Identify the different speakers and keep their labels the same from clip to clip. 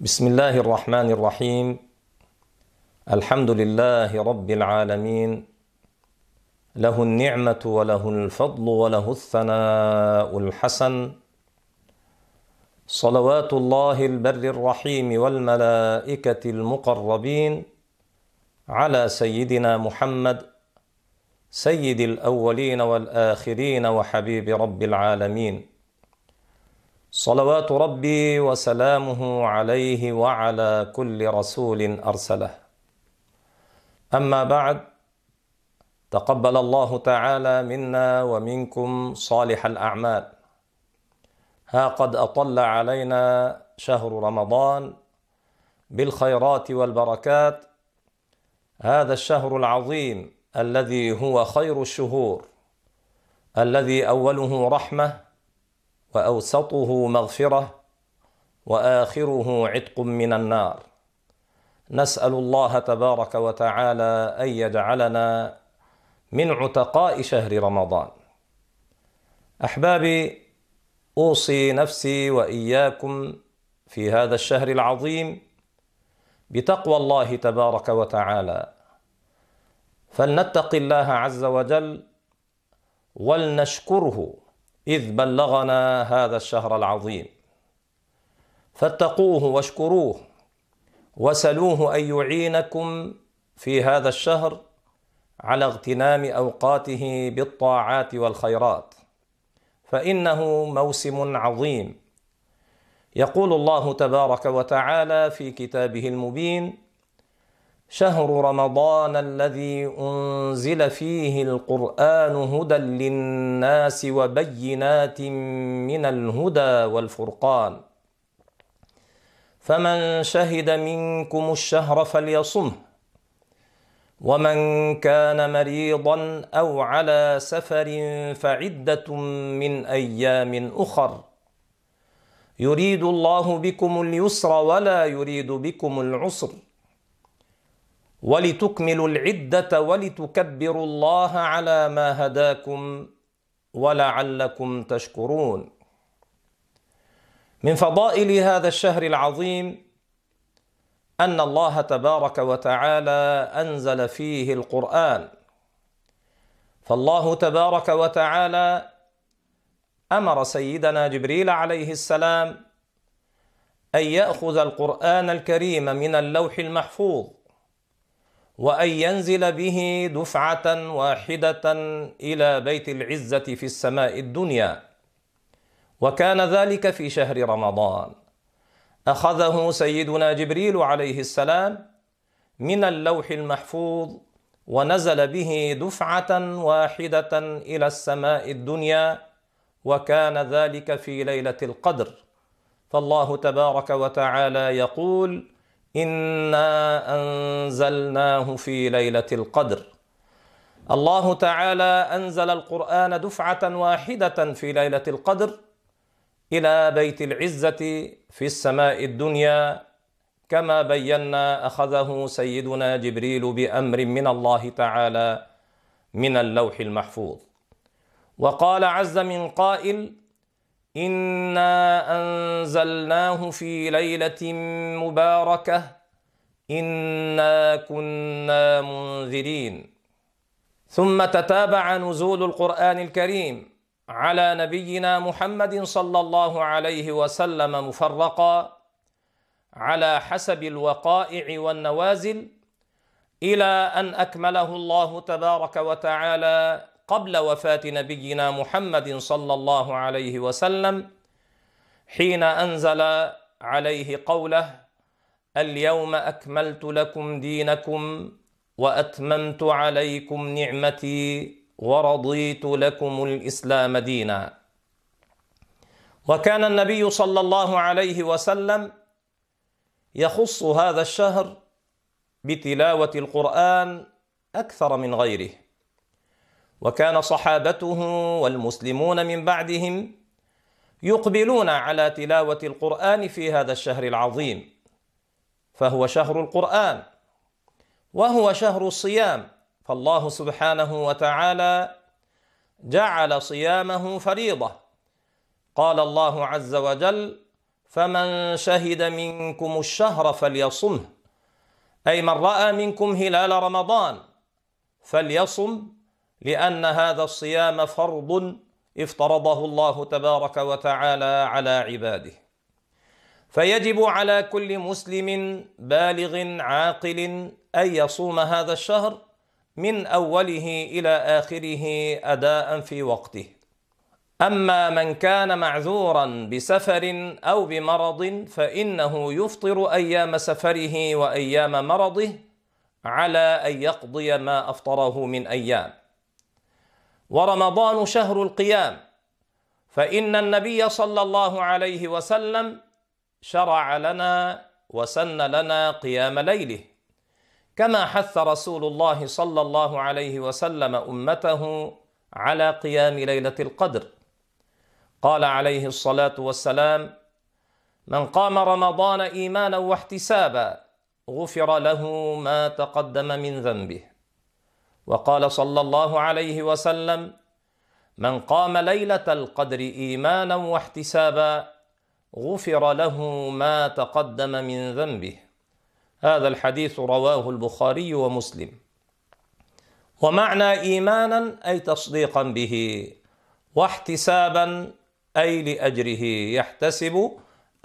Speaker 1: بسم الله الرحمن الرحيم الحمد لله رب العالمين له النعمه وله الفضل وله الثناء الحسن صلوات الله البر الرحيم والملائكه المقربين على سيدنا محمد سيد الاولين والاخرين وحبيب رب العالمين صلوات ربي وسلامه عليه وعلى كل رسول أرسله. أما بعد تقبل الله تعالى منا ومنكم صالح الأعمال. ها قد أطل علينا شهر رمضان بالخيرات والبركات. هذا الشهر العظيم الذي هو خير الشهور الذي أوله رحمة وأوسطه مغفرة وآخره عتق من النار. نسأل الله تبارك وتعالى أن يجعلنا من عتقاء شهر رمضان. أحبابي أوصي نفسي وإياكم في هذا الشهر العظيم بتقوى الله تبارك وتعالى. فلنتق الله عز وجل ولنشكره إذ بلغنا هذا الشهر العظيم. فاتقوه واشكروه وسلوه أن يعينكم في هذا الشهر على اغتنام أوقاته بالطاعات والخيرات. فإنه موسم عظيم. يقول الله تبارك وتعالى في كتابه المبين شهر رمضان الذي أنزل فيه القرآن هدى للناس وبينات من الهدى والفرقان. فمن شهد منكم الشهر فليصمه ومن كان مريضا أو على سفر فعدة من أيام أخر. يريد الله بكم اليسر ولا يريد بكم العسر. ولتكملوا العدة ولتكبروا الله على ما هداكم ولعلكم تشكرون. من فضائل هذا الشهر العظيم أن الله تبارك وتعالى أنزل فيه القرآن. فالله تبارك وتعالى أمر سيدنا جبريل عليه السلام أن يأخذ القرآن الكريم من اللوح المحفوظ وأن ينزل به دفعة واحدة إلى بيت العزة في السماء الدنيا. وكان ذلك في شهر رمضان. أخذه سيدنا جبريل عليه السلام من اللوح المحفوظ ونزل به دفعة واحدة إلى السماء الدنيا وكان ذلك في ليلة القدر. فالله تبارك وتعالى يقول انا انزلناه في ليله القدر. الله تعالى انزل القران دفعه واحدة في ليله القدر. إلى بيت العزه في السماء الدنيا. كما بينا اخذه سيدنا جبريل بامر من الله تعالى من اللوح المحفوظ. وقال عز من قائل انا انزلناه في ليله مباركه. انا كنا منذرين. ثم تتابع نزول القران الكريم على نبينا محمد صلى الله عليه وسلم مفرقا. على حسب الوقائع والنوازل إلى ان اكمله الله تبارك وتعالى. قبل وفاة نبينا محمد صلى الله عليه وسلم حين أنزل عليه قوله اليوم أكملت لكم دينكم وأتممت عليكم نعمتي ورضيت لكم الإسلام دينا. وكان النبي صلى الله عليه وسلم يخص هذا الشهر بتلاوة القرآن أكثر من غيره. وكان صحابته والمسلمون من بعدهم يقبلون على تلاوة القرآن في هذا الشهر العظيم فهو شهر القرآن وهو شهر الصيام. فالله سبحانه وتعالى جعل صيامه فريضة. قال الله عز وجل فمن شهد منكم الشهر فليصمه أي من رأى منكم هلال رمضان فليصم لأن هذا الصيام فرض افترضه الله تبارك وتعالى على عباده. فيجب على كل مسلم بالغ عاقل أن يصوم هذا الشهر من أوله إلى آخره أداء في وقته. أما من كان معذورا بسفر أو بمرض فإنه يفطر أيام سفره وأيام مرضه على أن يقضي ما أفطره من أيام. ورمضان شهر القيام. فإن النبي صلى الله عليه وسلم شرع لنا وسن لنا قيام ليله. كما حث رسول الله صلى الله عليه وسلم أمته على قيام ليلة القدر. قال عليه الصلاة والسلام من قام رمضان إيمانا واحتسابا غفر له ما تقدم من ذنبه. وقال صلى الله عليه وسلم من قام ليلة القدر إيمانا واحتسابا غفر له ما تقدم من ذنبه. هذا الحديث رواه البخاري ومسلم. ومعنى إيمانا أي تصديقا به واحتسابا أي لأجره يحتسب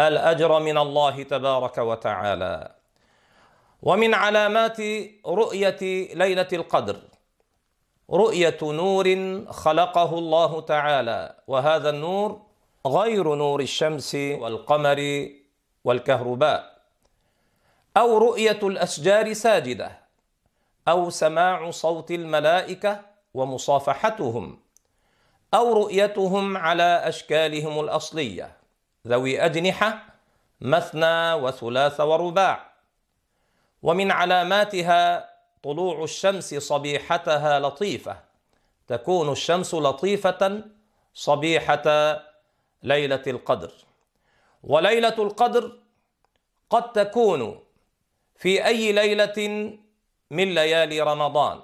Speaker 1: الأجر من الله تبارك وتعالى. ومن علامات رؤية ليلة القدر رؤية نور خلقه الله تعالى وهذا النور غير نور الشمس والقمر والكهرباء أو رؤية الأشجار ساجدة أو سماع صوت الملائكة ومصافحتهم أو رؤيتهم على أشكالهم الأصلية ذوي أجنحة مثنى وثلاث ورباع ومن علاماتها طلوع الشمس صبيحتها لطيفة. تكون الشمس لطيفة صبيحة ليلة القدر. وليلة القدر قد تكون في أي ليلة من ليالي رمضان.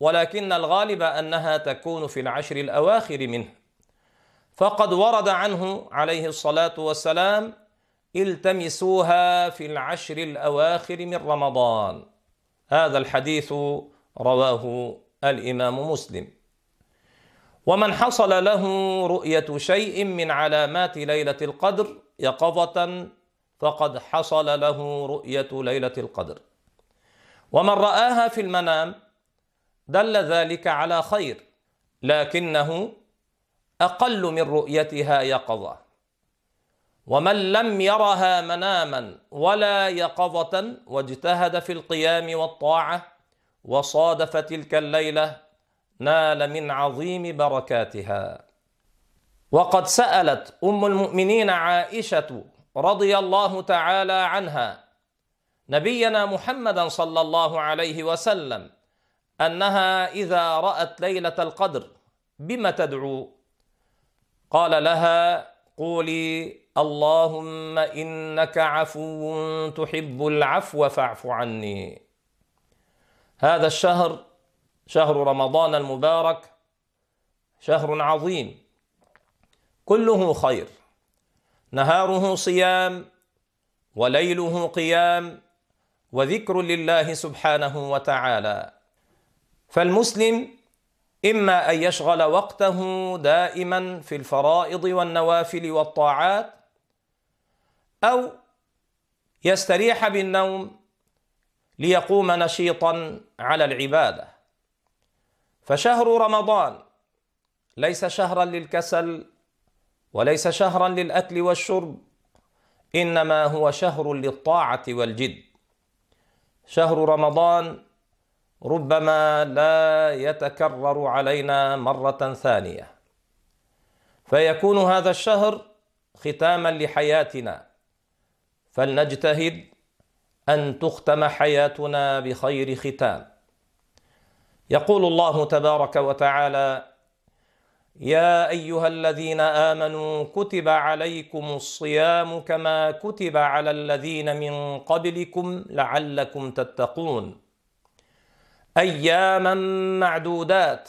Speaker 1: ولكن الغالب أنها تكون في العشر الأواخر منه. فقد ورد عنه عليه الصلاة والسلام التمسوها في العشر الأواخر من رمضان. هذا الحديث رواه الإمام مسلم. ومن حصل له رؤية شيء من علامات ليلة القدر يقظة فقد حصل له رؤية ليلة القدر. ومن رآها في المنام دل ذلك على خير لكنه أقل من رؤيتها يقظة. ومن لم يرها مناما ولا يقظة واجتهد في القيام والطاعة وصادف تلك الليلة نال من عظيم بركاتها. وقد سألت أم المؤمنين عائشة رضي الله تعالى عنها نبينا محمدا صلى الله عليه وسلم أنها إذا رأت ليلة القدر بم تدعو؟ قال لها قولي اللهم إنك عفو تحب العفو فاعف عني. هذا الشهر شهر رمضان المبارك شهر عظيم. كله خير. نهاره صيام وليله قيام وذكر لله سبحانه وتعالى. فالمسلم إما أن يشغل وقته دائما في الفرائض والنوافل والطاعات أو يستريح بالنوم ليقوم نشيطا على العبادة. فشهر رمضان ليس شهرا للكسل وليس شهرا للأكل والشرب إنما هو شهر للطاعة والجد. شهر رمضان ربما لا يتكرر علينا مرة ثانية. فيكون هذا الشهر ختاما لحياتنا. فلنجتهد أن تختم حياتنا بخير ختام. يقول الله تبارك وتعالى يا أيها الذين آمنوا كتب عليكم الصيام كما كتب على الذين من قبلكم لعلكم تتقون. أياما معدودات.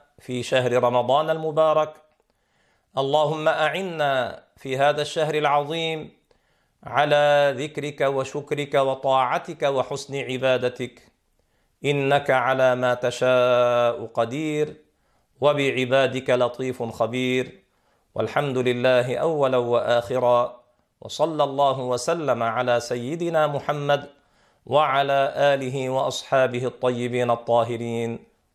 Speaker 1: في شهر رمضان المبارك. اللهم أعنا في هذا الشهر العظيم على ذكرك وشكرك وطاعتك وحسن عبادتك. إنك على ما تشاء قدير وبعبادك لطيف خبير. والحمد لله أولا وآخرا. وصلى الله وسلم على سيدنا محمد وعلى آله وأصحابه الطيبين الطاهرين.